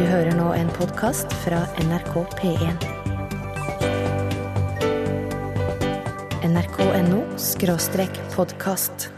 Du hører nå en podkast fra NRK P1. nrk.no skråstrek podkast.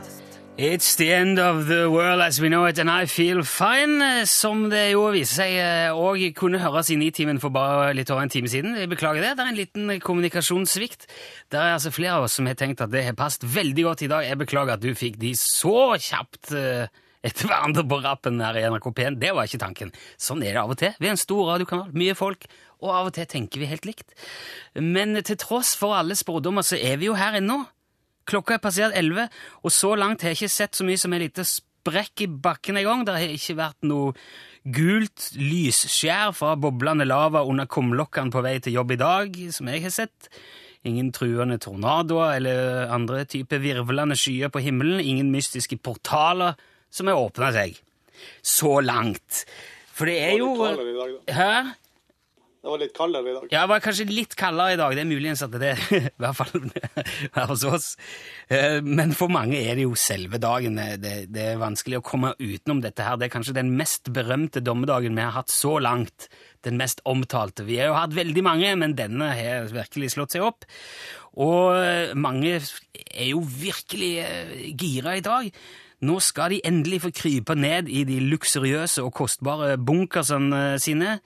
It's the end of the world as we know it, and I feel fine. eh, Som det jo viser seg òg kunne høres i Nitimen for bare litt over en time siden. Jeg beklager det. Det er en liten kommunikasjonssvikt. Det er altså flere av oss som har tenkt at det har passet veldig godt i dag. Jeg beklager at du fikk de så kjapt eh, etter hverandre på rappen her i NRK P1. Det var ikke tanken. Sånn er det av og til. Vi er en stor radiokanal, mye folk, og av og til tenker vi helt likt. Men til tross for alle spådommer så er vi jo her ennå. Klokka er passert 11, og så langt har jeg ikke sett så mye som en liten sprekk i bakken engang. Det har ikke vært noe gult lysskjær fra boblende lava under kumlokkene på vei til jobb i dag, som jeg har sett. Ingen truende tornadoer eller andre typer virvlende skyer på himmelen. Ingen mystiske portaler som har åpna seg. Så langt. For det er jo Det var litt kaldere i dag, da. Hæ? Det var litt kaldere i dag. Ja, det var kanskje litt kaldere i dag. Det er muligens at det er det, i hvert fall her hos oss. Eh, Men for mange er det jo selve dagen. Det, det er vanskelig å komme utenom dette her. Det er kanskje den mest berømte dommedagen vi har hatt så langt. Den mest omtalte. Vi har jo hatt veldig mange, men denne har virkelig slått seg opp. Og mange er jo virkelig eh, gira i dag. Nå skal de endelig få krype ned i de luksuriøse og kostbare bunkersene sine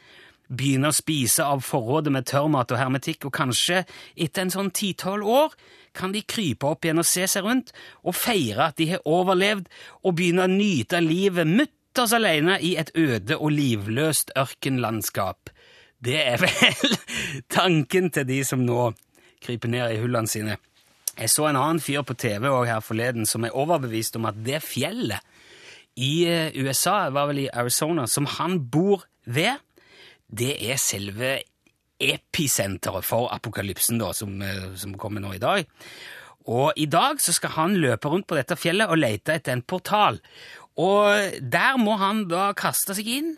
begynne å spise av forrådet med tørrmat og hermetikk, og kanskje etter en sånn ti-tolv år kan de krype opp igjen og se seg rundt og feire at de har overlevd, og begynne å nyte livet mutters alene i et øde og livløst ørkenlandskap. Det er vel tanken til de som nå kryper ned i hullene sine. Jeg så en annen fyr på TV her forleden som er overbevist om at det fjellet i eh, USA, var vel i Arizona, som han bor ved, det er selve episenteret for apokalypsen da, som, eh, som kommer nå i dag. Og i dag så skal han løpe rundt på dette fjellet og lete etter en portal. Og der må han da kaste seg inn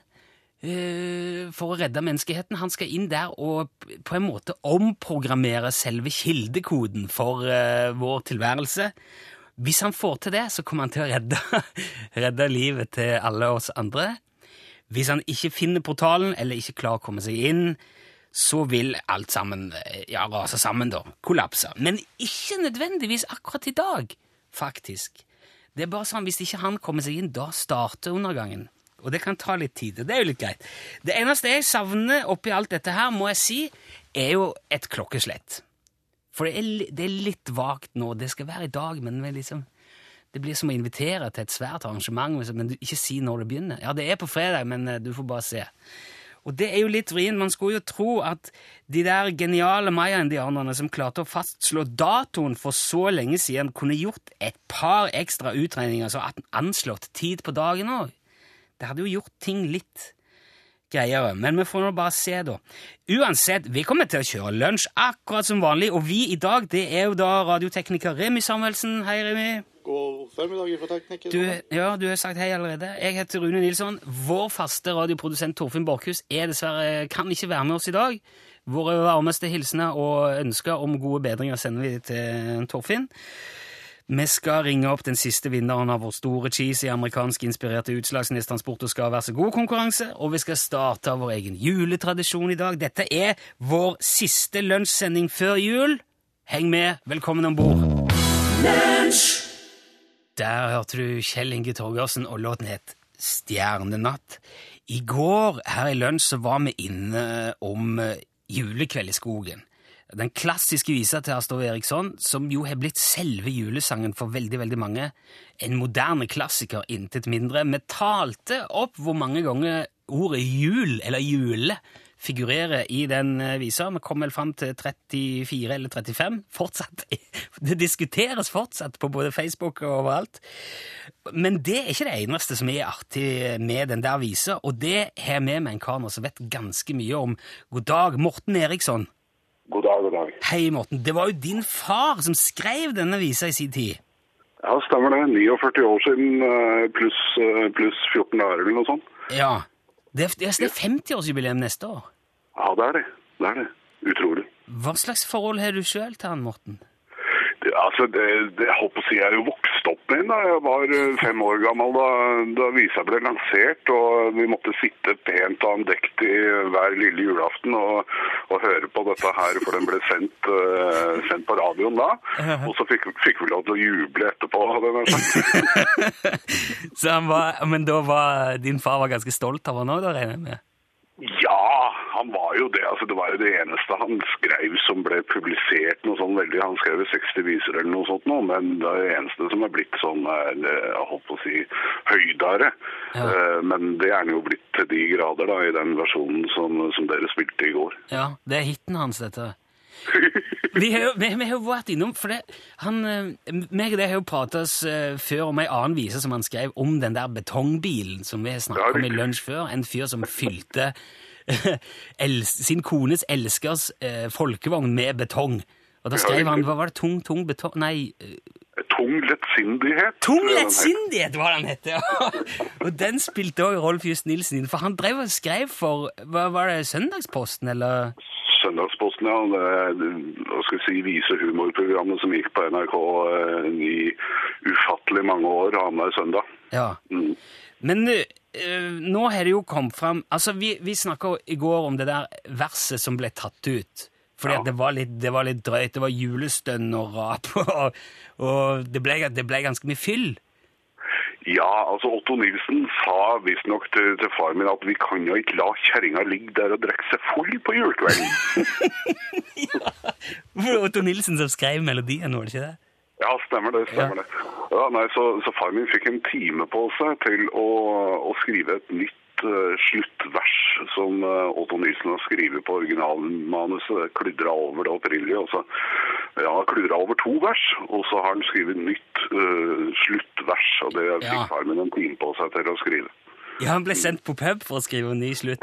for å redde menneskeheten. Han skal inn der og på en måte omprogrammere selve kildekoden for eh, vår tilværelse. Hvis han får til det, så kommer han til å redde, redde livet til alle oss andre. Hvis han ikke finner portalen, eller ikke klarer å komme seg inn, så vil alt sammen eh, ja, rase sammen, da. Kollapse. Men ikke nødvendigvis akkurat i dag, faktisk. Det er bare sånn, Hvis ikke han kommer seg inn, da starter undergangen. Og det kan ta litt tid. og Det er jo litt greit. Det eneste jeg savner oppi alt dette her, må jeg si, er jo et klokkeslett. For det er, det er litt vagt nå. Det skal være i dag, men liksom det blir som å invitere til et svært arrangement, men ikke si når det begynner. Ja, det er på fredag, men eh, du får bare se. Og det er jo litt vrient. Man skulle jo tro at de der geniale maya-indianerne som klarte å fastslå datoen for så lenge siden, kunne gjort et par ekstra utregninger, så at anslått tid på dagen òg. Det hadde jo gjort ting litt greiere, men vi får nå bare se, da. Uansett, vi kommer til å kjøre lunsj akkurat som vanlig, og vi i dag, det er jo da radiotekniker Remi Samuelsen. Hei, Remi. God formiddag fra teknikken. Du, ja, du har sagt hei allerede. Jeg heter Rune Nilsson. Vår faste radioprodusent Torfinn Borchhus er dessverre kan ikke være med oss i dag. Våre varmeste hilsener og ønsker om gode bedringer sender vi til Torfinn. Vi skal ringe opp den siste vinneren av vår store cheese i amerikansk-inspirerte utslagsnestransport og skal være så god-konkurranse, og vi skal starte vår egen juletradisjon i dag. Dette er vår siste lunsjsending før jul. Heng med. Velkommen om bord. Der hørte du Kjell Inge Torgersen, og låten het Stjernenatt. I går her i lunsj så var vi inne om julekveld i skogen. Den klassiske visa til Astrid Eriksson, som jo har blitt selve julesangen for veldig veldig mange. En moderne klassiker, intet mindre. Vi talte opp hvor mange ganger ordet jul, eller jule, figurerer i den eh, visa. Vi kom vel fram til 34 eller 35. Fortsatt. Det diskuteres fortsatt på både Facebook og overalt. Men det er ikke det eneste som er artig med den der visa, og det har vi med en kar som vet ganske mye om. God dag, Morten Eriksson. God dag, god dag. Hei, Morten. Det var jo din far som skrev denne visa i sin tid. Ja, stemmer det. 49 år siden eh, pluss plus 14 dager eller noe sånt. Ja. Det er, det er 50-årsjubileum neste år. Ja, det er det. Det er det. Utrolig. Hva slags forhold har du sjøl til han, Morten? Altså, det, det si, jeg er jo vokst opp med da jeg var eh, fem år gammel da, da visa ble lansert, og vi måtte sitte pent og andektig hver lille julaften og, og høre på dette her, for den ble sendt, uh, sendt på radioen da. Og så fikk, fikk vi lov til å juble etterpå. Så han var, men da var din far var ganske stolt av han òg, regner jeg med? Ja, han var jo det. Altså, det var jo det eneste han skrev som ble publisert. noe sånn veldig, Han skrev 60 viser eller noe sånt, nå, men det er det eneste som er blitt sånn eh, jeg holdt å si, høydere. Ja. Eh, Men det er han jo blitt til de grader da, i den versjonen som, som dere spilte i går. Ja, det er hiten hans, dette. Vi har jo vi, vi har jo vært innom For det, han, eh, meg og deg har jo pratet oss eh, før om ei annen vise som han skrev om den der betongbilen som vi har snakket om i lunsj før. En fyr som fylte sin kones elskers eh, folkevogn med betong. Og da skrev han. Hva var det? Tung, tung betong Nei. eh, Tung lettsindighet. Tung lettsindighet var det han het! Ja. Og den spilte òg Rolf Just Nilsen inn, for han drev og skrev for hva Var det Søndagsposten, eller? Søndagsposten, ja. Hva skal si, vise humorprogrammet som gikk på NRK eh, i ufattelig mange år annenhver søndag. Ja. Mm. Men uh, nå har det jo kommet fram Altså, vi, vi snakka i går om det der verset som ble tatt ut. Fordi Ja. det var, litt, det var litt drøyt. Det var julestønn og rap, og, og det, ble, det ble ganske mye fyll. Ja, altså Otto Nilsen sa visstnok til, til far min at vi kan jo ikke la kjerringa ligge der og drikke seg full på julekvelden. Det var Otto Nilsen som skrev melodien, var det ikke det? Ja, stemmer det. stemmer Ja. det. Ja, nei, så, så far min fikk en time på seg til å, å skrive et nytt sluttvers som eh, Otto Nilsen har skrevet på originalmanuset. Kludra over det opprinnelige. og så ja, kludra over to vers, og så har han skrevet nytt uh, sluttvers. og Det Ja. fikk far min en time på seg til å skrive. Ja, han ble sendt på pub for å skrive en ny slutt.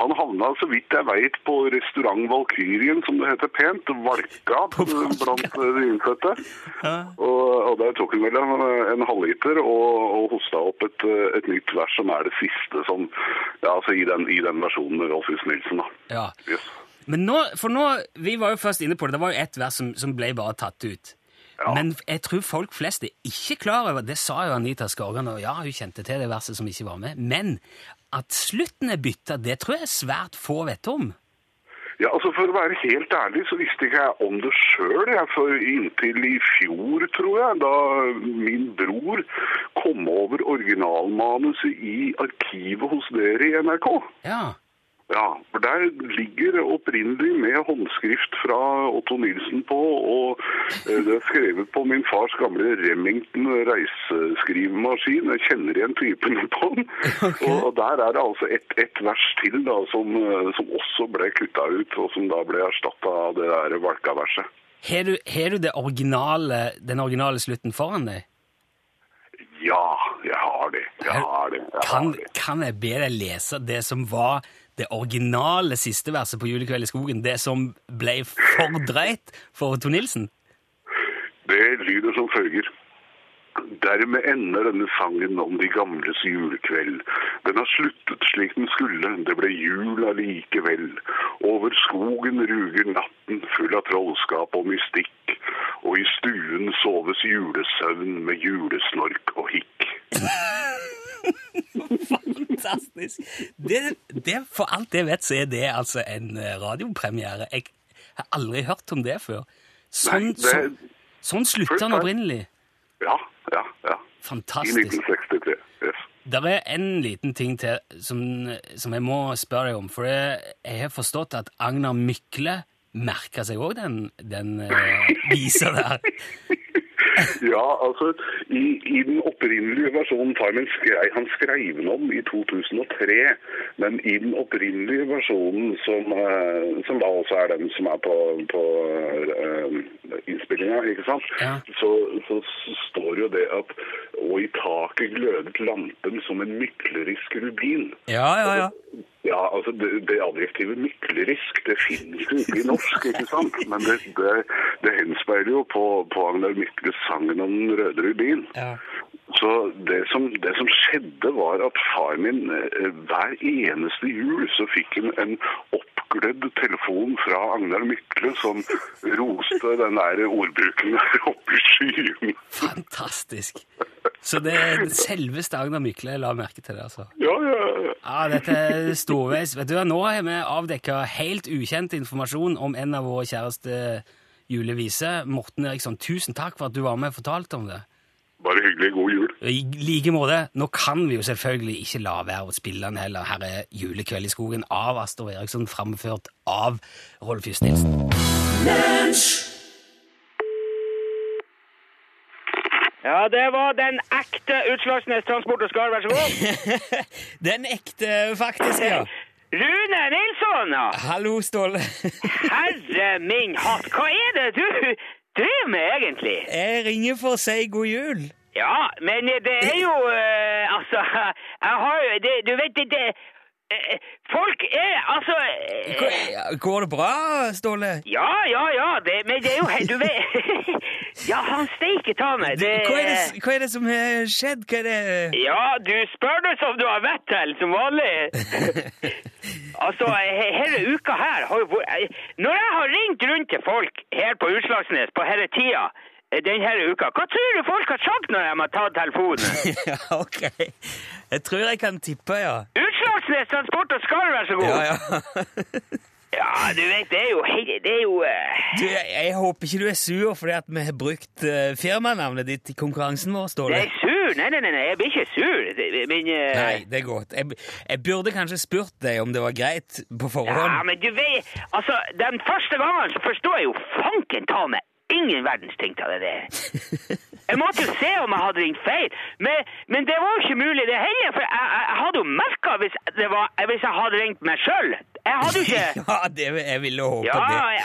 Han havna, så vidt jeg veit, på restaurant Valkyrien, som det heter pent. Valka blant eh, de innfødte. Ja. Og, og der tok han vel en, en halvliter og, og hosta opp et, eh, et nytt vers som er det siste som Ja, altså i den, i den versjonen med Rolf Hus Nilsen, da. ja. Yes. Men nå, for nå, vi var jo først inne på det, det var jo ett vers som, som ble bare tatt ut. Ja. Men jeg tror folk flest er ikke klar over, det sa jo Anita Skorgan, og ja, hun kjente til det verset som ikke var med, men at slutten er bytta, det tror jeg svært få vet om. Ja, altså For å være helt ærlig så visste ikke jeg om det sjøl. Inntil i fjor, tror jeg, da min bror kom over originalmanuset i arkivet hos dere i NRK. Ja, Ja, for der ligger opprinnelig med håndskrift fra Otto Nilsen på, og eh, det er skrevet på min fars gamle Remington reiseskrivemaskin. Jeg kjenner igjen typen på den. Okay. Og, der er det altså ett et vers til da, som, eh, som også ble kutta ut, og som da ble erstatta av det der Valka-verset. har du, har du det originale, den originale slutten foran deg? Ja, jeg har det. Jeg har det. Jeg Kan, har det. kan jeg be deg lese det som var det originale siste verset på Julekveld i skogen, det som ble for drøyt for Tor Nilsen? Det lyder som følger. Dermed ender denne sangen om de gamles julekveld. Den har sluttet slik den skulle, det ble jul allikevel. Over skogen ruger natten full av trollskap og mystikk, og i stuen soves julesøvn med julesnork og hikk. Fantastisk! Det, det, for alt jeg vet, så er det altså en eh, radiopremiere. Jeg har aldri hørt om det før. Sånn, Nei, det- sånn, sånn slutta den opprinnelig. Ja, ja, ja. I Fantastisk. 1963. Yes. Det er en liten ting til som, som jeg må spørre deg om. For jeg, jeg har forstått at Agnar Mykle merka seg òg den, den uh, visa der. Ja, altså, i, i den opprinnelige versjonen Timon skrei, han skrev den om i 2003, men i den opprinnelige versjonen, som, eh, som da også er den som er på, på uh, innspillinga, ikke sant, Ja. så, så står jo det at og i taket glødet lampen som en myklerisk rubin. Ja, ja, ja. Ja, altså det, det adjektivet myklerisk, det finnes jo ikke i norsk, ikke sant? Men det, det, det henspeiler jo på, på Agnar Mykles sangen om den røde rubin. ja. Så det som, det som skjedde var at far min eh, hver eneste jul så fikk han en oppglødd telefon fra Agnar Mykle som roste den der ordbruken der oppe i skyen. Fantastisk. Så det er selveste Agnar Mykle la merke til det, altså. Ja, ja, ja. Dette er storveis. Vet du hva, Nå har vi avdekka helt ukjent informasjon om en av våre kjæreste juleviser. Morten Eriksson, tusen takk for at du var med og fortalte om det. Bare hyggelig. God jul. I like måte. Nå kan vi jo selvfølgelig ikke la være å spille den heller. Her er 'Julekveld i skogen' av Astor Eriksson, framført av Rolf Just Nilsen. Ja, det var den ekte Utslagsnes Transport og Skar, vær så god. Den ekte, faktisk, ja. Rune Nilsson, ja. Hallo, Ståle. Herre min hatt, hva er det du driver med egentlig? Jeg ringer for å si god jul. Ja, men det er jo uh, Altså, jeg har jo det, Du vet, det, det eh, Folk er altså eh, Går- Går det bra, Ståle? Ja, ja, ja, det, men det er jo Du vet Ja, han steike ta meg. Det, Hva er, det, hva er det som har skjedd? Hva er det Ja, du spør nå som du har vett til, som vanlig. altså, he- hele uka her Når jeg har ringt rundt til folk her på Utslagsnes på hele tida eh, denne uka, hva tror du folk har sagt når de har tatt telefonen? Ja, ok. Jeg tror jeg kan tippe, ja. Utslagsnes Transport og Skar, vær så god. Ja, ja. Ja, du vet, det er jo Det er jo uh... Du, jeg, håper ikke du er sur fordi at vi har brukt uh, firmanavnet ditt i konkurransen vår, Det Jeg er sur. Nei, nei, nei, jeg blir ikke sur. Men uh... Nei, det er godt. Jeg, jeg burde kanskje spurt deg om det var greit på forhånd. Ja, men du vet Altså, den første gangen så forstår jeg jo fanken ta meg ingen verdens ting av det der. Jeg måtte jo se om jeg hadde ringt feil, men, men det var jo ikke mulig det heller, for jeg, jeg, jeg hadde jo merka hvis, hvis jeg hadde ringt meg sjøl. Jeg hadde jo ikke Ja, det, jeg ville håpe Ja,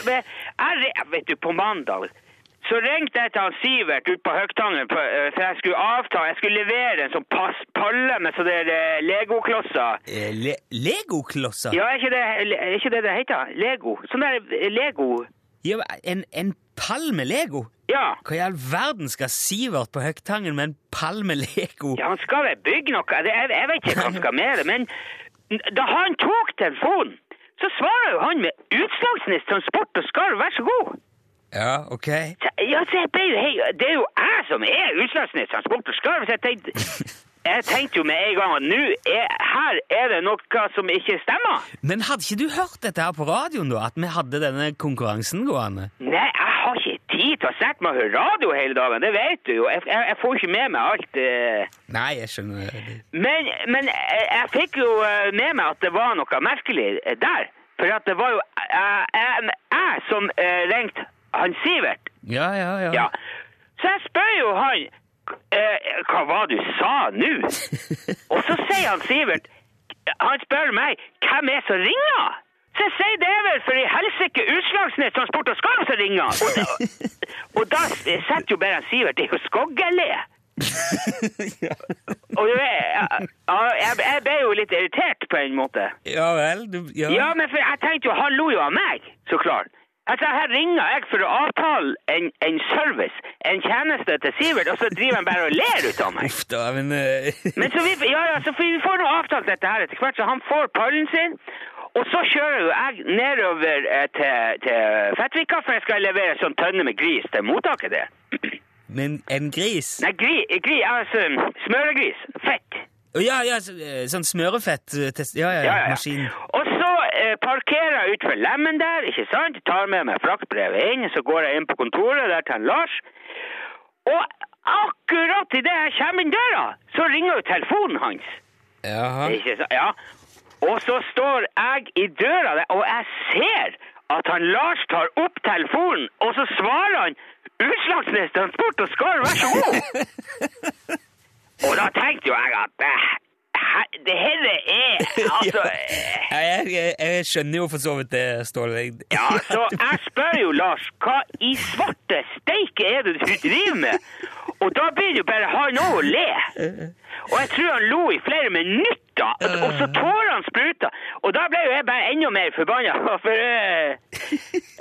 det. jeg, jeg, vet du, på mandag så ringte jeg til han Sivert ute på Høgtangen, eh, for jeg skulle avta, jeg skulle levere en sånn pass, palle med sånne eh, legoklosser. Eh, Le Legoklosser? Ja, er ikke det er ikke det, det heter? Lego. Sånn der eh, Lego. Ja, en, en pall med Lego? Ja. Hva i all verden skal Sivert på Høgtangen med en pall med Lego? ja, han skal vel bygge noe. Jeg, jeg vet ikke hva han skal med det, men da han tok telefonen, så svarer jo han med Utslagsnes Transport og Skarv, vær så god. Ja, ok. Så, ja, så jeg ble jo, hei, det er jo jeg som er Utslagsnes Transport og Skarv, så jeg tenkte, jeg tenkte jo med en gang at nå er, her er det noe som ikke stemmer. Men hadde ikke du hørt dette her på radioen, da? At vi hadde denne konkurransen gående? Nei, jeg har ikke tid til å sette meg og høre radio hele dagen, det vet du jo. Jeg, jeg, jeg får ikke med meg alt. eh. Nei, jeg skjønner det. Men, men jeg, jeg fikk jo eh, med meg at det var noe merkelig eh, der. For at det var jo jeg, jeg, som ringte han Sivert. Ja, ja, ja. Ja. Så jeg spør jo han eh, Hva var det du sa nå? Og så sier han Sivert Han spør meg hvem er som ringer. Så jeg sier det er vel for i helsike Utslagsnes Transport og Skarv som ringer. Og da, og da setter jo bare Sivert Det er jo Skoggelé. Og du vet, jeg, jeg, jeg ble jo litt irritert på en måte. Ja vel, du Ja. Ja, men for jeg tenkte jo, han lo jo av meg, så klart. Altså, her ringer jeg for å avtale en, en service, en tjeneste til Sivert, og så driver han bare og ler ut av meg. Uff da, men uh... Men så vi, ja, ja, så vi får nå avtalt dette her etter hvert, så han får pallen sin, og så kjører jo jeg nedover eh, til, til Fettvika, for jeg skal levere en sånn tønne med gris til mottaket der. Men en gris? Nei, gri, gri, altså smøregris, fett. Ja, ja, eh, sånn smørefett eh, test- Ja, ja, ja, maskin. Og så eh, parkerer jeg utenfor lemmen der, ikke sant? Tar med meg fraktbrevet inn, så går jeg inn på kontoret der til han Lars. Og akkurat idet jeg kommer inn døra, så ringer jo telefonen hans. Jaha. Ikke sant? Ja. Og så står jeg i døra der, og jeg ser at han Lars tar opp telefonen, og så svarer han Utslagsnes Transport og Skar, vær så god. og da tenkte jo jeg at det, he- det hele er altså eh, Ja, jeg, jeg, jeg skjønner jo for så vidt det, Ståle. Ja, så jeg spør jo Lars, hva i svarte steike er det du driver med? Og da blir det jo bare han òg å le. Og jeg tror han lo i flere minutter, og så tårene spruta. Og da ble jo jeg bare enda mer forbanna. For eh,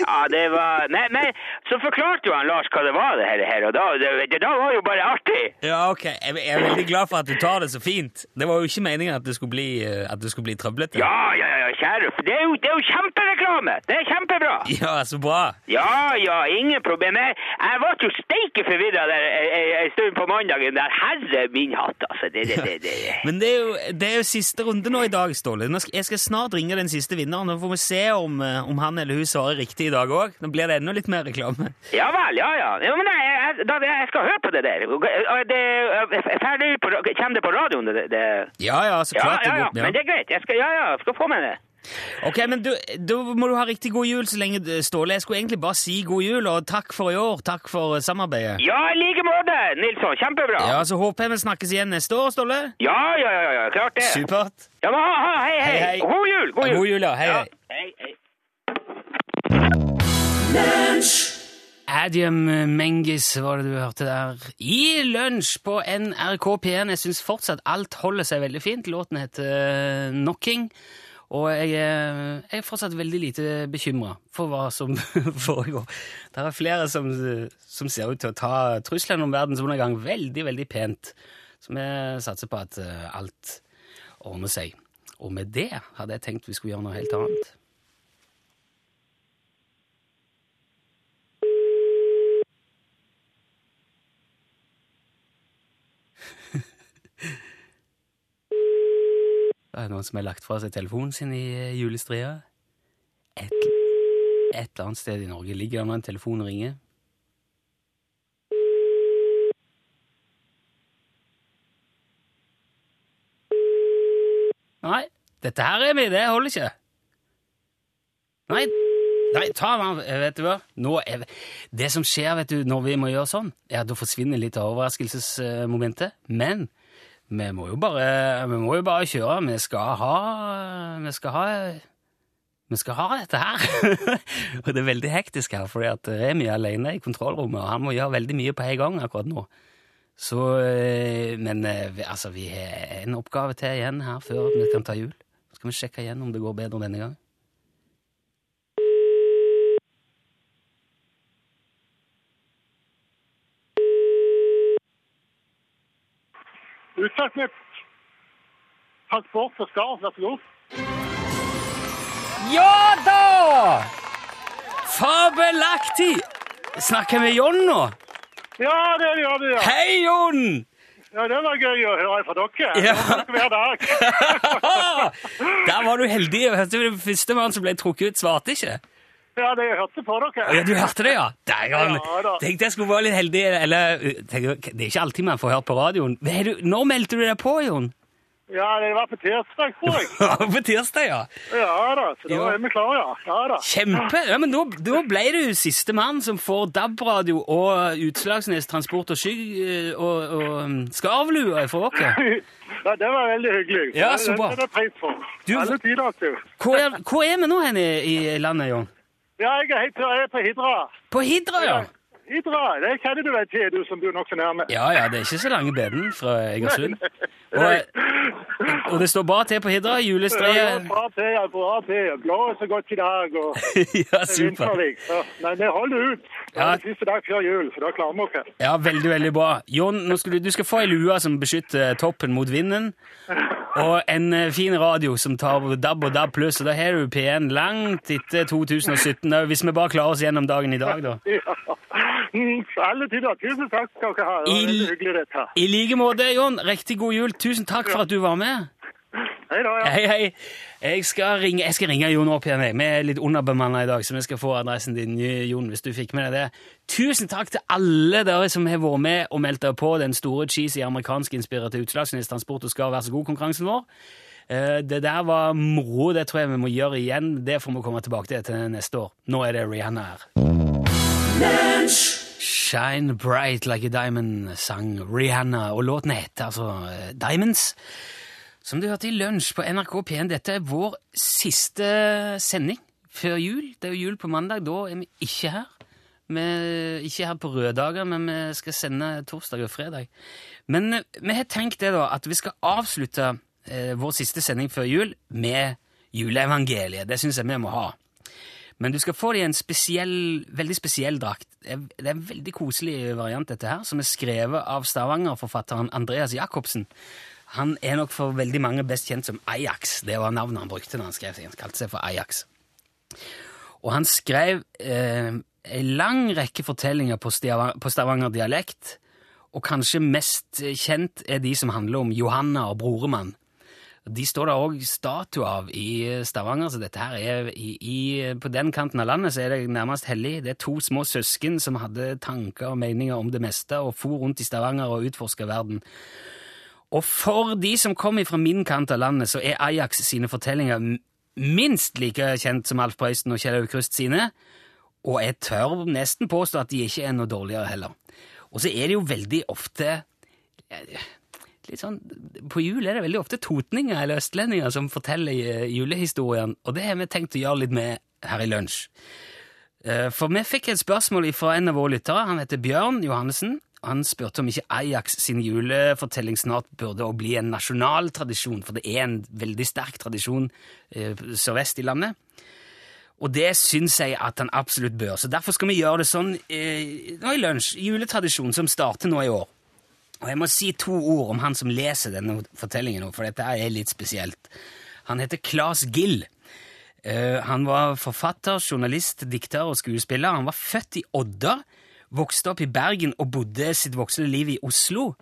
Ja, det var Nei, men så forklarte jo han Lars hva det var, det her, og da, det, det da var jo bare artig. Ja, ok. Jeg, jeg er veldig glad for at du tar det så fint. Det var jo ikke meningen at det skulle bli, eh, at det skulle bli trøblete. Ja, ja, ja, ja, for det er jo, det er jo kjempereklame! Det er kjempebra! Ja, så bra. Ja, ja, ingen problem. Jeg, jeg var jo steike forvirra en stund på mandagen der. Herre min hatt, altså. Det, det, det, det. Men det er, jo, det er jo siste runde nå i dag, Ståle. Jeg skal snart ringe den siste vinneren. Nå får vi se om, eh, om han eller hun svarer riktig i dag òg. Nå blir det enda litt mer reklame. Ja vel, ja ja. ja men jeg, jeg, da, jeg skal høre på det der. Det, er ferdig på, kommer det på radioen? Det, det. Ja, ja, så Ja, klart ja, ja, går. men det er greit. Jeg skal, ja, ja, skal få med det. Ok, men Da må du ha riktig god jul så lenge, Ståle. Jeg skulle egentlig bare si god jul, og takk for i år. Takk for samarbeidet. Ja, i like måte, Nilsson. Kjempebra. Ja, Så håper jeg vi snakkes igjen neste år, Ståle. Ja, ja, ja, ja, klart det. Supert. Ja, men ha, ha, hei, hei. Hei. God jul, god jul. God jul, ja. Hei, hei. hei, hei. Adium Mengis var det du hørte der. I lunsj på NRK P1. Jeg syns fortsatt alt holder seg veldig fint. Låten heter eh, Knocking. Og jeg er, jeg er fortsatt veldig lite bekymra for hva som foregår. Det er flere som, som ser ut til å ta trusselen om verdensundergang veldig, veldig pent. Så vi satser på at eh, alt ordner seg. Og med det hadde jeg tenkt vi skulle gjøre noe helt annet. Det er noen som har lagt fra seg telefonen sin i eh, julestria. Et, et eller annet sted i Norge ligger det nå en telefon og ringer. Nei, dette her er vi, det holder ikke. Nei, nei, ta den, vet du hva? Nå er, det som skjer vet du, når vi må gjøre sånn, er at da forsvinner litt av overraskelsesmomentet, men vi må jo bare, vi må jo bare kjøre. Vi skal ha Vi skal ha vi skal ha dette her. og det er veldig hektisk her, fordi at Remi er alene i kontrollrommet, og han må gjøre veldig mye på en gang akkurat nå. Så eh, Men eh, altså, vi har en oppgave til igjen her før vi kan ta jul. Så skal vi sjekke igjen om det går bedre denne gangen. Utsatt transport for Skar, vær så god. Ja da! Fabelaktig! Snakker vi Jon nå? Ja, det gjør du, ja. Hei, Jon! ja. Det var gøy å høre fra dere. Ja. Hver dag. Der var du heldig. Første mann som ble trukket ut, svarte ikke? Ja, det jeg hørte på dere. Ja, Du hørte det, ja? Dæven. Ja. Tenkte jeg skulle være litt heldig. Eller, tenkte, det er ikke alltid man får høre på radioen. Du, når meldte du deg på, Jon? Ja, det var på tirsdag, tror jeg. på tirsdag, ja. Ja da, så da er vi klare, ja. Ja da. Kjempe! Ja, men da, da ble du siste mann som får DAB-radio og Utslagsnes Transport og Skygg og, og skarvlue fra oss. Ja, det var veldig hyggelig. Ja, så bra. Det er det pris for. Du- Alle tider, du. Hvor er, hvor er vi nå hen i, i landet, Jon? Ja, jeg er, helt, jeg er på Hidra. På Hidra, ja. Hidra, det kjenner du vel til, du som bor nokså nærme. Ja, ja, det er ikke så lange beden fra Egersund. Og, og det står bra til på Hidra. Ja, Julestreet bra til, ja, bra til. Blåser godt i dag, og Ja, super. vinterlig. men det holder ut. Det Ja. er siste dag før jul, for da klarer vi oss. Ja, veldig, veldig bra. Jon, skal du, du skal få ei lue som beskytter toppen mot vinden, og en eh, fin radio som tar DAB og DAB pluss, og da har du P1 langt etter 2017, da, hvis vi bare klarer oss gjennom dagen i dag, da. Ja. Mm, alle tider. Tusen takk skal dere ha. Det var I- hyggelig dette. I like måte, Jon. Riktig god jul. Tusen takk for at du var med. Hei da, ja. Hei, hei. Jeg skal ringe, jeg skal ringe Jon opp igjen. jeg. Vi er litt underbemanna i dag, så vi skal få adressen din, Jon, hvis du fikk med deg det. Tusen takk til alle dere som har vært med og meldt dere på den store cheesy amerikansk-inspirerte Utslagsnes Transport og skal være så god-konkurransen vår. Eh, Det der var moro. Det tror jeg vi må gjøre igjen. Det får vi komme tilbake til til neste år. Nå er det Rihanna her. Shine Bright Like a Diamond sang Rihanna, og låten heter altså eh, Diamonds. Som du hørte i lunsj på NRK P1, dette er vår siste sending før jul. Det er jo jul på mandag, da er vi ikke her. Vi er ikke her på røde dager, men vi skal sende torsdag og fredag. Men eh, vi har tenkt det da, at vi skal avslutte eh, vår siste sending før jul med juleevangeliet. Det syns jeg vi må ha. Men du skal få det i en spesiell, veldig spesiell drakt. Det er en veldig koselig variant, dette her, som er skrevet av Stavanger-forfatteren Andreas Jacobsen. Han er nok for veldig mange best kjent som Ajax. Det var navnet han brukte når han skrev seg. Han kalte seg for Ajax. Og han skrev eh, en lang rekke fortellinger på, på Stavanger-dialekt, og kanskje mest kjent er de som handler om Johanna og broremann. De står det òg statue av i Stavanger, så dette her er i, i, på den kanten av landet så er det nærmest hellig. Det er to små søsken som hadde tanker og meninger om det meste og for rundt i Stavanger og utforska verden. Og for de som kommer fra min kant av landet, så er Ajax sine fortellinger minst like kjent som Alf Prøysen og Kjell Aukrust sine, og jeg tør nesten påstå at de ikke er noe dårligere heller. Og så er det jo veldig ofte litt sånn, På jul er det veldig ofte totninger eller østlendinger som forteller eh, julehistorien, og det har vi tenkt å gjøre litt med her i lunsj. Eh, for vi fikk et spørsmål fra en av våre lyttere. Han heter Bjørn Johannessen. Han spurte om ikke Ajax sin julefortelling snart burde bli en nasjonal tradisjon, for det er en veldig sterk tradisjon eh, sørvest i landet. Og det syns jeg at han absolutt bør. Så derfor skal vi gjøre det sånn eh, nå i lunsj, juletradisjon som starter nå i år. Og jeg må si to ord om han som leser denne fortellingen, for dette er litt spesielt. Han heter Claes Gill. Uh, han var forfatter, journalist, dikter og skuespiller. Han var født i Odda, vokste opp i Bergen og bodde sitt voksne liv i Oslo.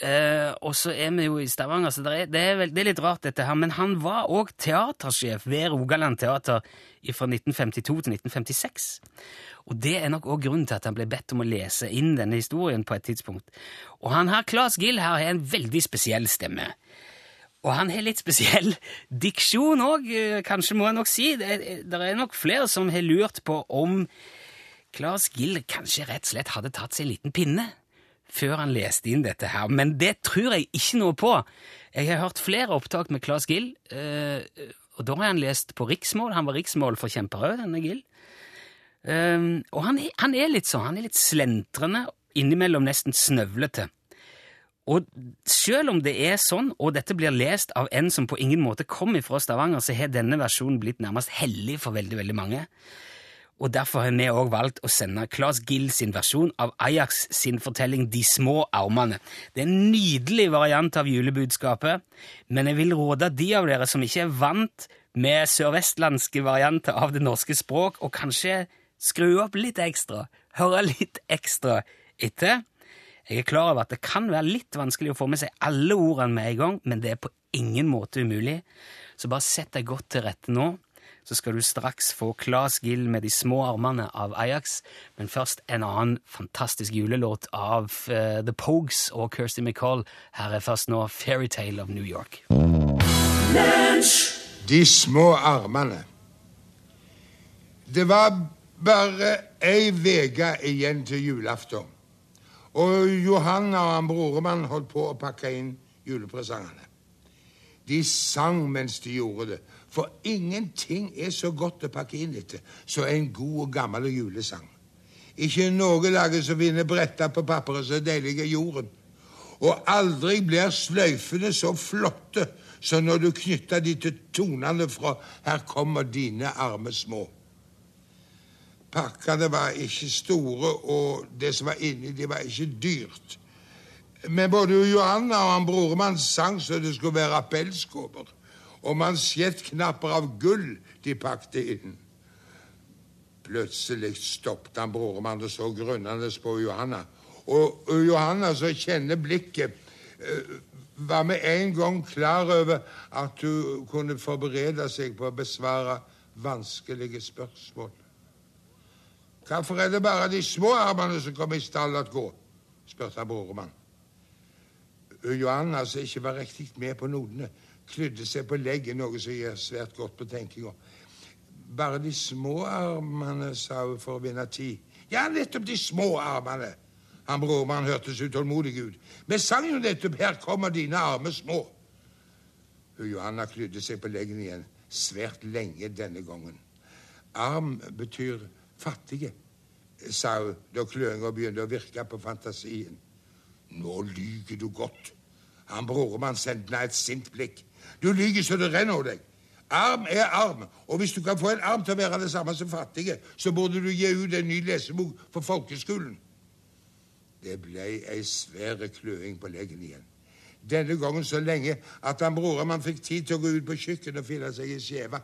Uh, og så er vi jo i Stavanger, så det, er vel, det er, litt rart, dette her. Men han var òg teatersjef ved Rogaland Teater fra 1952 til 1956. Og det er nok òg grunnen til at han ble bedt om å lese inn denne historien på et tidspunkt. Og han her, Claes Gill her har en veldig spesiell stemme. Og han har litt spesiell diksjon òg, eh, kanskje må jeg nok si. Det, det er nok flere som har lurt på om Claes Gill kanskje rett og slett hadde tatt seg en liten pinne før han leste inn dette her, men det tror jeg ikke noe på. Jeg har hørt flere opptak med Claes Gill, eh, og da har han lest på riksmål. Han var riksmål for Kjemperød, denne Gill. Um, og han han er, litt sånn, han er litt slentrende, innimellom nesten snøvlete. Og selv om det er sånn, og dette blir lest av en som på ingen måte kom ifra Stavanger, så har denne versjonen blitt nærmest hellig for veldig, veldig mange. Og derfor har vi òg valgt å sende Claes Gill sin versjon av Ajax sin fortelling De små armene. Det er en nydelig variant av julebudskapet, men jeg vil råde de av dere som ikke er vant med sørvestlandske varianter av det norske språk, og kanskje skru opp litt ekstra, høre litt ekstra etter. Jeg er klar over at det kan være litt vanskelig å få med seg alle ordene med en gang, men det er på ingen måte umulig. Så bare sett deg godt til rette nå, så skal du straks få Claes Gill med De små armene av Ajax, men først en annen fantastisk julelåt av uh, The Pogues og Kirsty McCall. Her er først nå Fairytale of New York. De små armene. Det var bare ei uke igjen til julaften. Og Johanna og han broremann holdt på å pakke inn julepresangene. De sang mens de gjorde det, for ingenting er så godt å pakke inn etter som en god og gammel julesang. Ikke noe lager som vinner bretta på papperet så deilig er jorden. Og aldri blir sløyfene så flotte som når du knytter de til tonene fra 'Her kommer dine arme små'. Pakkene var ikke store, og det som var inni, de var ikke dyrt. Men både Johanna og han broremann sang så det skulle være appellskåper. Og mansjettknapper av gull de pakte inn. Plutselig stoppet han broremann og så grunnende på Johanna. Og Johanna, som kjenner blikket, eh, var med en gang klar over at hun kunne forberede seg på å besvare vanskelige spørsmål. Hvorfor er det bare de små armene som kommer i stall at gå? spurte broremann. Johanna, som ikke var riktig med på notene, klydde seg på leggen, noe som gjør svært godt på tenkinga. Bare de små armene, sa hun for å vinne tid. Ja, nettopp de små armene. Han broremann hørtes utålmodig ut. Vi sang jo nettopp 'Her kommer dine arme små'. Johanna klydde seg på leggen igjen, svært lenge denne gangen. Arm betyr fattige, sa hun da kløinga begynte å virke på fantasien. Nå lyver du godt. Han broremann sendte meg et sint blikk. Du lyver så det renner over deg. Arm er arm, og hvis du kan få en arm til å være det samme som fattige, så burde du gi ut en ny lesebok for folkeskolen. Det ble ei svære kløing på leggen igjen. Denne gangen så lenge at han broremann fikk tid til å gå ut på kjøkkenet og finne seg i skjeva.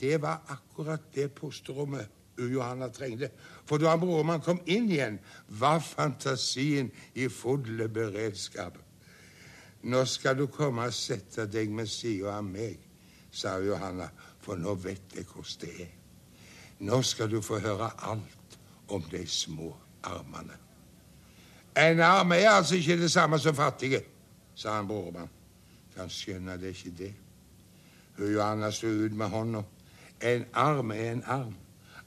Det var akkurat det posterommet Johanna trengte. For da han broremann kom inn igjen, var fantasien i full beredskap. Nå skal du komme og sette deg med sida av meg, sa Johanna, for nå vet jeg hvordan det er. Nå skal du få høre alt om de små armene. En arm er altså ikke det samme som fattige, sa han broremann. Kan skjønne det ikke det. Hun Johanna sto ut med hånda. En arm er en arm,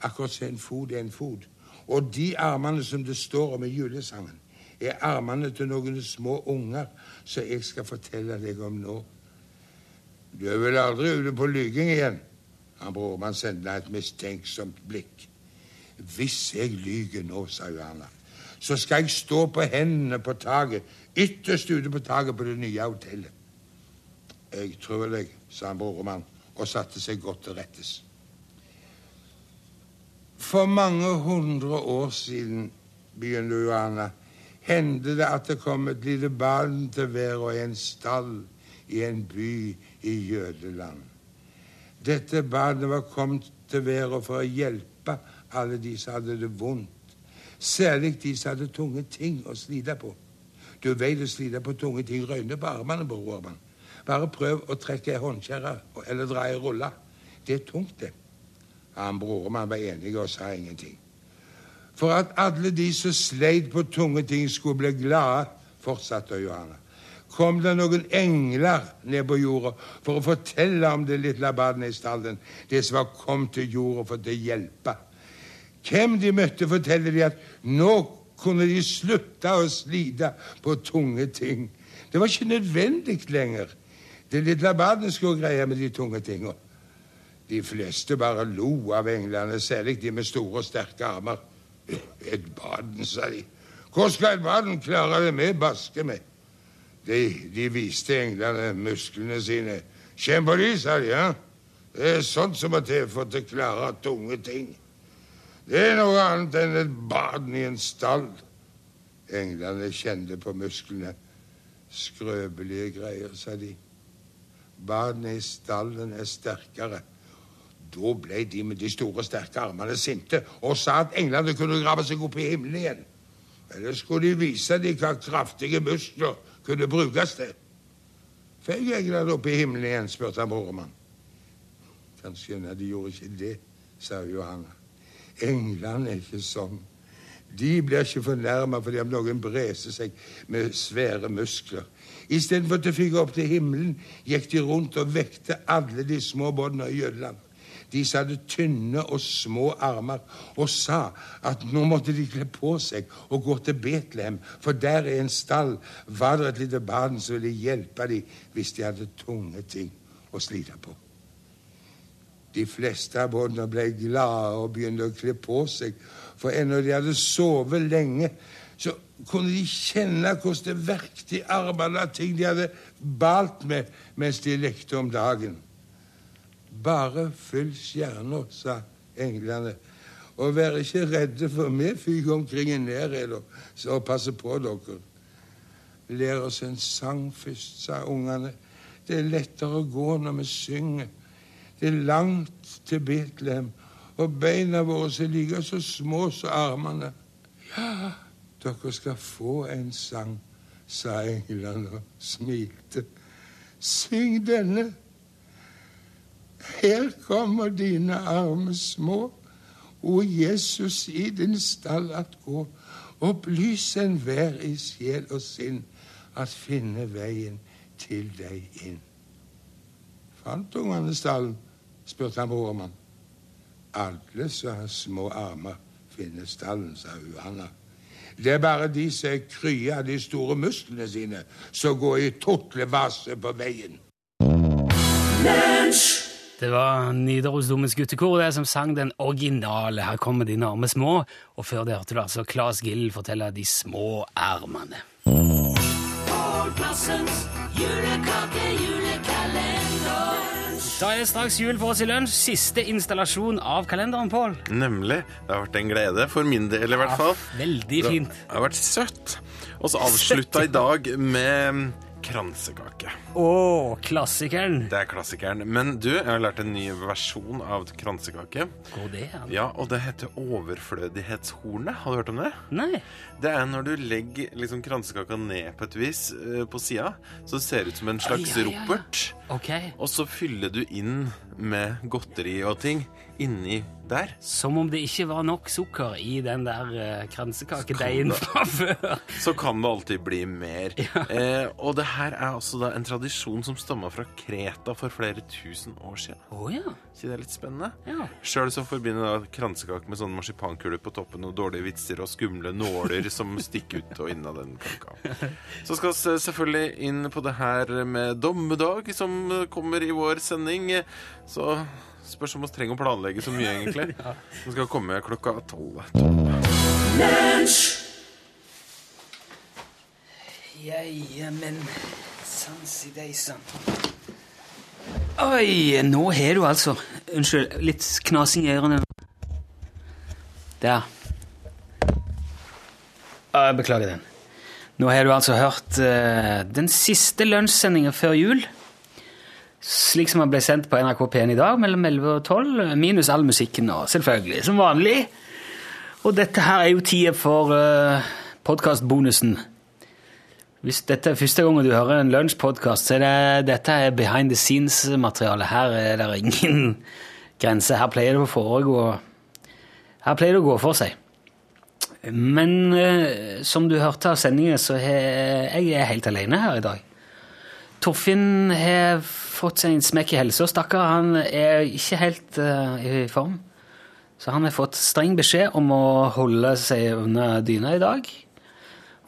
akkurat som en fot er en fot. Og de armene som det står om i julesangen, er armene til noen små unger som jeg skal fortelle deg om nå. Du er vel aldri ute på lyging igjen? Han broremann sendte et mistenksomt blikk. Hvis jeg lyger nå, sa Johanna, så skal jeg stå på hendene på taket, ytterst ute på taket på det nye hotellet. Jeg tror deg, sa han broremann og satte seg godt til rettes. For mange hundre år siden, begynte Johanna, hendte det at det kom et lite barn til hver i en stall i en by i Jødeland. Dette barnet var kommet til verden for å hjelpe alle de som hadde det vondt. Særlig de som hadde tunge ting å slite på. Du veit å slite på tunge ting røyner på armene, man. Bare prøv å trekke ei håndkjerre eller dra ei rulle. Det er tungt, det. Han brormann var enig og sa ingenting. For at alle de som sleit på tunge ting, skulle bli glade, fortsatte Johanna, kom det noen engler ned på jorda for å fortelle om det lille barnet i stallen, det som var kommet til jorda for å hjelpe. Hvem de møtte, forteller de at nå kunne de slutte å slite på tunge ting. Det var ikke nødvendig lenger. Det lille barnet skulle greie med de tunge tingene. De fleste bare lo av englene, særlig de med store og sterke armer. Et baden, sa de. Hvor skal et baden klare det med baske med? De, de viste englene musklene sine. Kjenn på de, sa de. ja. Det er sånt som må til for å klare tunge ting. Det er noe annet enn et baden i en stall. Englene kjente på musklene. Skrøpelige greier, sa de. Badene i stallen er sterkere. Da ble de med de store, sterke armene sinte og sa at englene kunne grave seg opp i himmelen igjen. Eller skulle de vise dem hva kraftige muskler kunne brukes til? Fikk englene opp i himmelen igjen, spurte han broremann. Kan skjønne de gjorde ikke det, sa Johanna. Englene er ikke sånn. De blir ikke fornærma fordi om noen breser seg med svære muskler. Istedenfor de fikk opp til himmelen gikk de rundt og vekte alle de små båndene i Jødeland. Som hadde tynne og små armer, og sa at nå måtte de kle på seg og gå til Betlehem, for der i en stall var det et lite barn som ville hjelpe dem hvis de hadde tunge ting å slite på. De fleste av båndene ble glade og begynte å kle på seg, for ennå de hadde sovet lenge, så kunne de kjenne hvordan det verkte i armene av ting de hadde balt med mens de lekte om dagen. Bare fyll stjerna, sa englene, og vær ikke redde, for vi fyker omkring i nærheten og passer på dere. Lær oss en sang først, sa ungene. Det er lettere å gå når vi synger. Det er langt til Betlehem, og beina våre er like så små som armene. Ja, dere skal få en sang, sa englene og smilte. Syng denne. Her kommer dine arme små, o Jesus i din stall at gå. Opplys enhver i sjel og sinn at finne veien til deg inn. Fant ungene stallen? spurte han broremann. Alle som har små armer, finner stallen, sa Johanna. Det er bare de som er krye av de store musklene sine, som går i tortlevase på veien. Det var Nidarosdomens guttekor det som sang den originale 'Her kommer dine arme små', og før det hørte du altså Claes Gill fortelle 'De små ermene'. Da er det straks jul for oss i lunsj. Siste installasjon av kalenderen, Pål. Nemlig. Det har vært en glede, for min del i hvert fall. Veldig fint. Det har vært søtt. Og så avslutta i dag med kransekake. Å, klassikeren! Det er klassikeren. Men du, jeg har lært en ny versjon av kransekake. Går det ja. Ja, og det heter overflødighetshornet. Har du hørt om det? Nei. Det er når du legger liksom kransekaka ned på et vis uh, på sida, så det ser ut som en slags ja, ja, ja. ropert. Ok. Og så fyller du inn med godteri og ting inni der. Som om det ikke var nok sukker i den der uh, kransekakedeigen fra før. Så kan det alltid bli mer. Eh, og det her er altså da en tradisjon som stammer fra Kreta for flere tusen år siden. Oh, ja. Så det litt spennende? Ja. Sjøl så forbinder da kransekake med sånne marsipankuler på toppen og dårlige vitser og skumle nåler som stikker ut og inn av den kaka. Så skal vi selvfølgelig inn på det her med dommedag, som kommer i vår sending. Så spørs om vi trenger å planlegge så mye, egentlig. Den skal komme klokka tolv. Ja, men sansi deisan. Oi, nå har du altså Unnskyld, litt knasing i ørene. Der. Ah, beklager den. Nå har du altså hørt uh, den siste lunsjsendinga før jul. Slik som han ble sendt på NRK P1 i dag mellom 11 og 12, minus all musikken nå, selvfølgelig, som vanlig. Og dette her er jo tida for uh, podkastbonusen. Hvis dette er første gangen du hører en lunsjpodkast, så er det, dette er behind the scenes-materiale. Her er det ingen grense. Her pleier det å foregå Her pleier det å gå for seg. Men uh, som du hørte av sendingen, så er jeg er helt alene her i dag. Torfinn har fått seg en smekk i helsa, stakkar. Han er ikke helt uh, i form. Så han har fått streng beskjed om å holde seg under dyna i dag.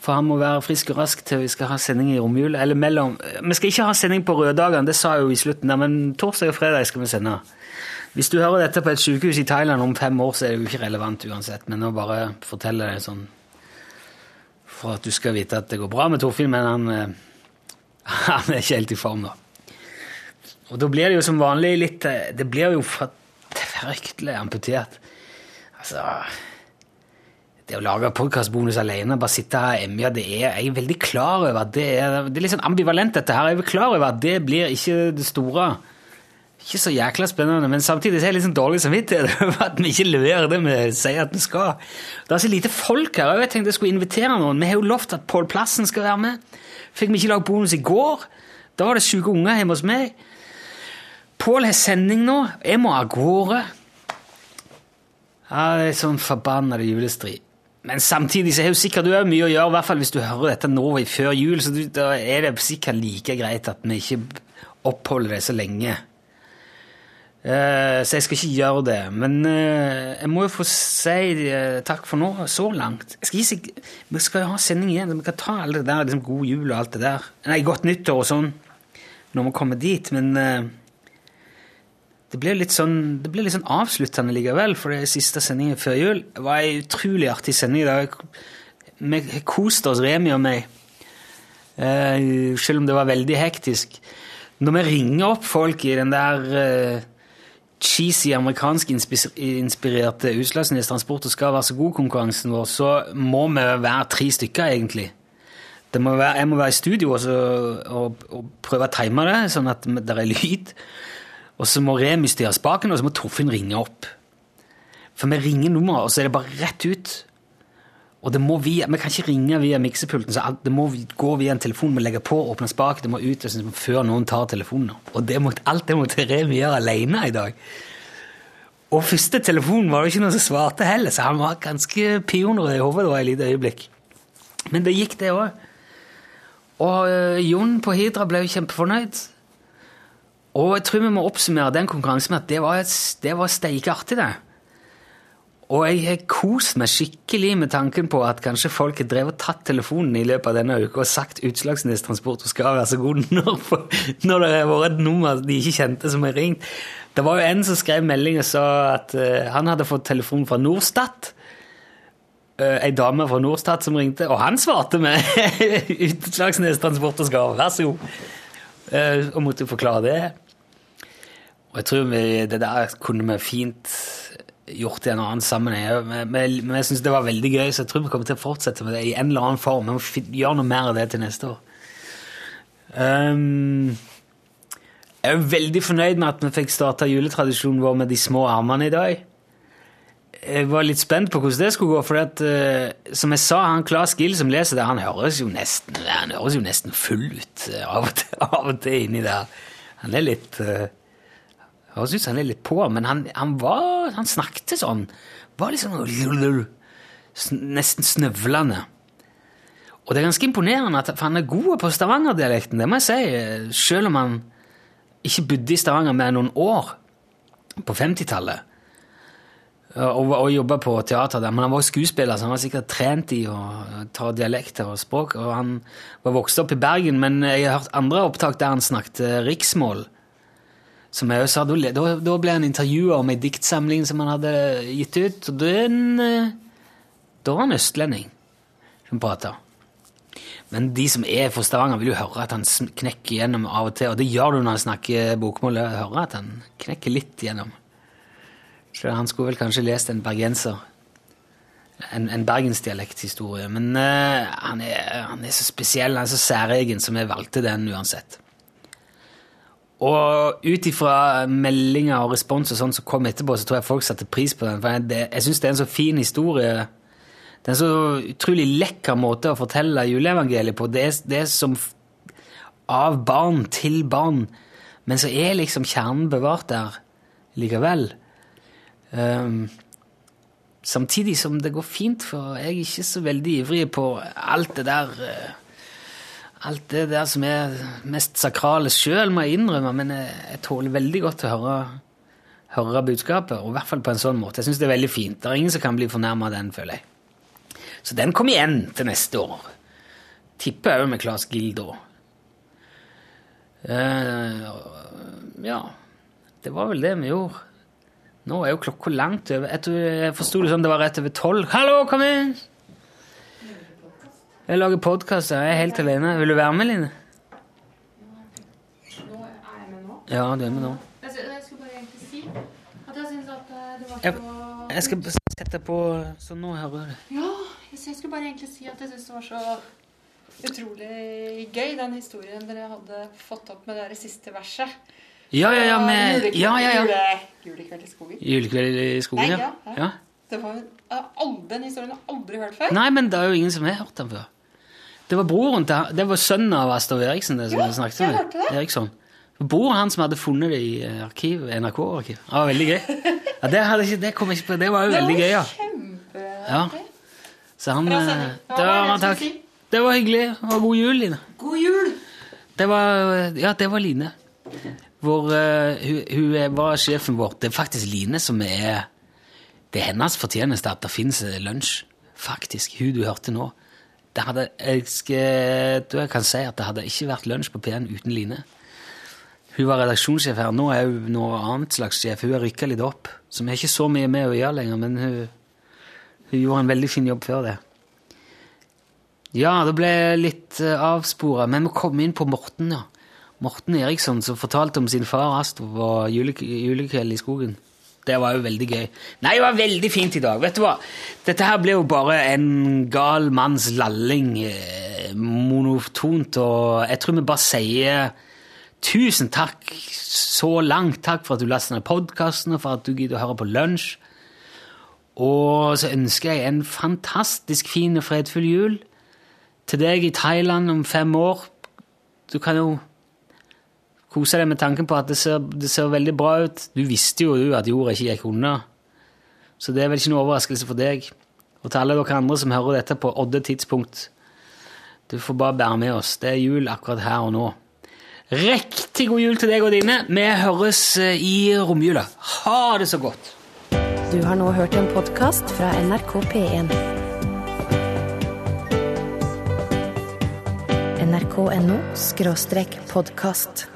For han må være frisk og rask til vi skal ha sending i romjula. Eller mellom Vi skal ikke ha sending på røddagene, det sa jeg jo i slutten, men torsdag og fredag skal vi sende. Hvis du hører dette på et sykehus i Thailand om fem år, så er det jo ikke relevant uansett. Men nå bare forteller jeg sånn for at du skal vite at det går bra med Torfinn, men han, eh, han er ikke helt i form, da. Og da blir det jo som vanlig litt eh, Det blir jo fryktelig amputert. Altså Det å lage podkastbonus alene, bare sitte her og emje, det er Jeg er veldig klar over at det er Det er litt sånn ambivalent, dette her. Jeg er klar over at det blir ikke det store. Ikke så jækla spennende, men samtidig så jeg litt sånn dårlig samvittighet over at vi ikke leverer det vi sier at vi skal. Det er så lite folk her, jeg tenkte jeg skulle invitere noen. Vi har jo lovt at Pål Plassen skal være med. Fikk vi ikke lagd bonus i går? Da var det syke unger hjemme hos meg. Pål har sending nå. Jeg må av gårde. Ja, det er sånn forbannede julestri. Men samtidig så er jo sikkert du har mye å gjøre, i hvert fall hvis du hører dette nå før jul, så da er det sikkert like greit at vi ikke oppholder det så lenge. Eh, så jeg skal ikke gjøre det. Men eh, jeg må jo få si eh, takk for nå, så langt. Jeg skal ikke, vi skal jo ha sending igjen, vi kan ta alt det der, liksom god jul og alt det der. Nei, godt nyttår og sånn, når vi kommer dit, men det ble litt sånn, det ble litt sånn avsluttende likevel, for er siste sendingen før jul. Var en utrolig artig sending. Vi koste oss, Remi og meg, uh, selv om det var veldig hektisk. Når vi ringer opp folk i den der uh, cheesy amerikansk inspis- inspirerte Utslagsnes Transport og skal være så god-konkurransen vår, så må vi være tre stykker, egentlig. Må være, jeg må være i studio også, og, og prøve å time det, sånn at det er lyd. Og så må Remi styre spaken, og så må Torfinn ringe opp. For vi ringer nummeret, og så er det bare rett ut. Og det må via, Vi kan ikke ringe via miksepulten, så det må gå via en telefon. Vi legger på, åpner spak, det må ut liksom, før noen tar telefonen. Og det måtte, alt det måtte Remi gjøre alene i dag. Og første telefonen var det ikke noen som svarte heller, så han var ganske pioner i hodet et lite øyeblikk. Men det gikk, det òg. Og øh, Jon på Hidra ble jo kjempefornøyd. Og jeg tror vi må oppsummere den konkurransen med at det var, det var steikeartig, det. Og jeg har kost meg skikkelig med tanken på at kanskje folk har drevet og tatt telefonen i løpet av denne uka og sagt Utslagsnes Transport og skal være så god når, når det har vært et nummer de ikke kjente som har ringt. Det var jo en som skrev melding og sa at eh, han hadde fått telefon fra Norstat. Uh, ei dame fra Norstat som ringte, og han svarte med Utslagsnes Transport og skal vær så god. Eh, og måtte forklare det. Og jeg tror vi, det der kunne vi fint gjort i en annen sammenheng. Men, jeg syns det var veldig gøy, så jeg tror vi kommer til å fortsette med det i en eller annen form. Vi må gjøre noe mer av det til neste år. Um, jeg er veldig fornøyd med at vi fikk starta juletradisjonen vår med de små armene i dag. Jeg var litt spent på hvordan det skulle gå, for at, uh, som jeg sa, han Claes Gill som leser det, han høres jo nesten, høres jo nesten full ut eh, av og til, av og til inni der. Han er litt uh, Høres ut som han er litt på, men han, han var Han snakket sånn. Var liksom Nesten snøvlende. Og det er ganske imponerende at for han er god på Stavanger-dialekten, det må jeg si. Selv om han ikke bodde i Stavanger mer noen år på 50-tallet. Og, og jobba på teater der. Men han var skuespiller, så han var sikkert trent i å ta dialekter og språk. Og han var vokst opp i Bergen, men jeg har hørt andre opptak der han snakket eh, riksmål. Som jeg også sa, da, da, ble han intervjua om ei diktsamling som han hadde gitt ut. Og den, eh, da var han østlending som prata. Men de som er fra Stavanger, vil jo høre at han knekker gjennom av og til. Og det gjør du når han snakker bokmål. høre at han knekker litt gjennom. Så han skulle vel kanskje lest en bergenser. En, en bergensdialekthistorie. Men uh, han, er, han er så spesiell, han er så særegen, som jeg valgte den uansett. Og ut ifra meldinger og respons og sånn som kom etterpå, så tror jeg folk satte pris på den. For jeg, det, jeg syns det er en så fin historie. Det er en så utrolig lekker måte å fortelle juleevangeliet på. Det er, det er som av barn til barn, men så er liksom kjernen bevart der likevel. Um, samtidig som det går fint, for jeg er ikke så veldig ivrig på alt det der eh, Alt det der som er mest sakrale sjøl, må jeg innrømme, men jeg, jeg tåler veldig godt å høre, høre budskapet, og i hvert fall på en sånn måte. Jeg syns det er veldig fint. Det er ingen som kan bli fornærma av den, føler jeg. Så den kommer igjen til neste år. Tipper òg med Claes Gill da. Uh, ja, det var vel det vi gjorde. Nå er jo klokka langt over. Jeg, jeg forsto det sånn det var rett over tolv. Hallo, kom inn! Jeg lager podkast, jeg er helt alene. Vil du være med, Line? Nå er jeg med nå. Ja, du er med nå. Jeg, skulle bare egentlig si at jeg syns at eh, det var så jeg skal sette på så nå hører du. Ja, jeg, skulle bare egentlig si at jeg syns det var så utrolig gøy, den historien dere hadde fått opp med det siste verset. Ja, ja, ja, med Julekveld- Ja, ja, ja. Jule, julekveld i skogen. Julekveld i skogen, Nei, ja. ja. Det var jo Den historien har jeg aldri hørt før. Nei, men det er jo ingen som har hørt den før. Det var broren til han- Det var sønnen av Astrid Eriksen, det som Ja, jeg snakket jeg med. det. Eriksson. Broren hans som hadde funnet det i eh, arkiv, NRK-arkiv. Det var veldig gøy. Ja, det, ikke, det kom jeg ikke på. Det var jo Det var veldig gøy, ja. Kjempeartig. Så han Bra eh, sending. Det Ja, var, det takk. Det var hyggelig. Og god jul, Line. God jul! Det var, ja, det var Line. Hvor, uh, hun, hun var sjefen vår. Det er faktisk Line som er Det er hennes fortjeneste at det finnes eh, lunsj. Faktisk. Hun du hørte nå. Det hadde, jeg, skal, jeg kan si at det hadde ikke vært lunsj på P1 uten Line. Hun var redaksjonssjef her. Nå er hun noe annet slags sjef. Hun har rykka litt opp. Vi har ikke så mye med å gjøre lenger, men hun, hun gjorde en veldig fin jobb før det. Ja, det ble litt uh, avspora, men vi kom inn på Morten, ja. Morten Eriksson som fortalte om sin far Astrup og julekveld i skogen. Det var jo veldig gøy. Nei, det var veldig fint i dag. Vet du hva? Dette her ble jo bare en gal manns lalling, eh, monotont, og jeg tror vi bare sier tusen takk så langt. Takk for at du laster ned podkasten, og for at du gidder å høre på lunsj. Og så ønsker jeg en fantastisk fin og fredfull jul til deg i Thailand om fem år. Du kan jo kose deg med tanken på at det ser, det ser veldig bra ut. Du visste jo at jorda ikke gikk unna. Så det er vel ikke noe overraskelse for deg. Og til alle dere andre som hører dette på odde tidspunkt. Du får bare bære med oss. Det er jul akkurat her og nå. Riktig god jul til deg og dine. Vi høres eh, i romjula. Ha det så godt. Du har nå hørt en podkast fra NRK P1. nrk.no podkast.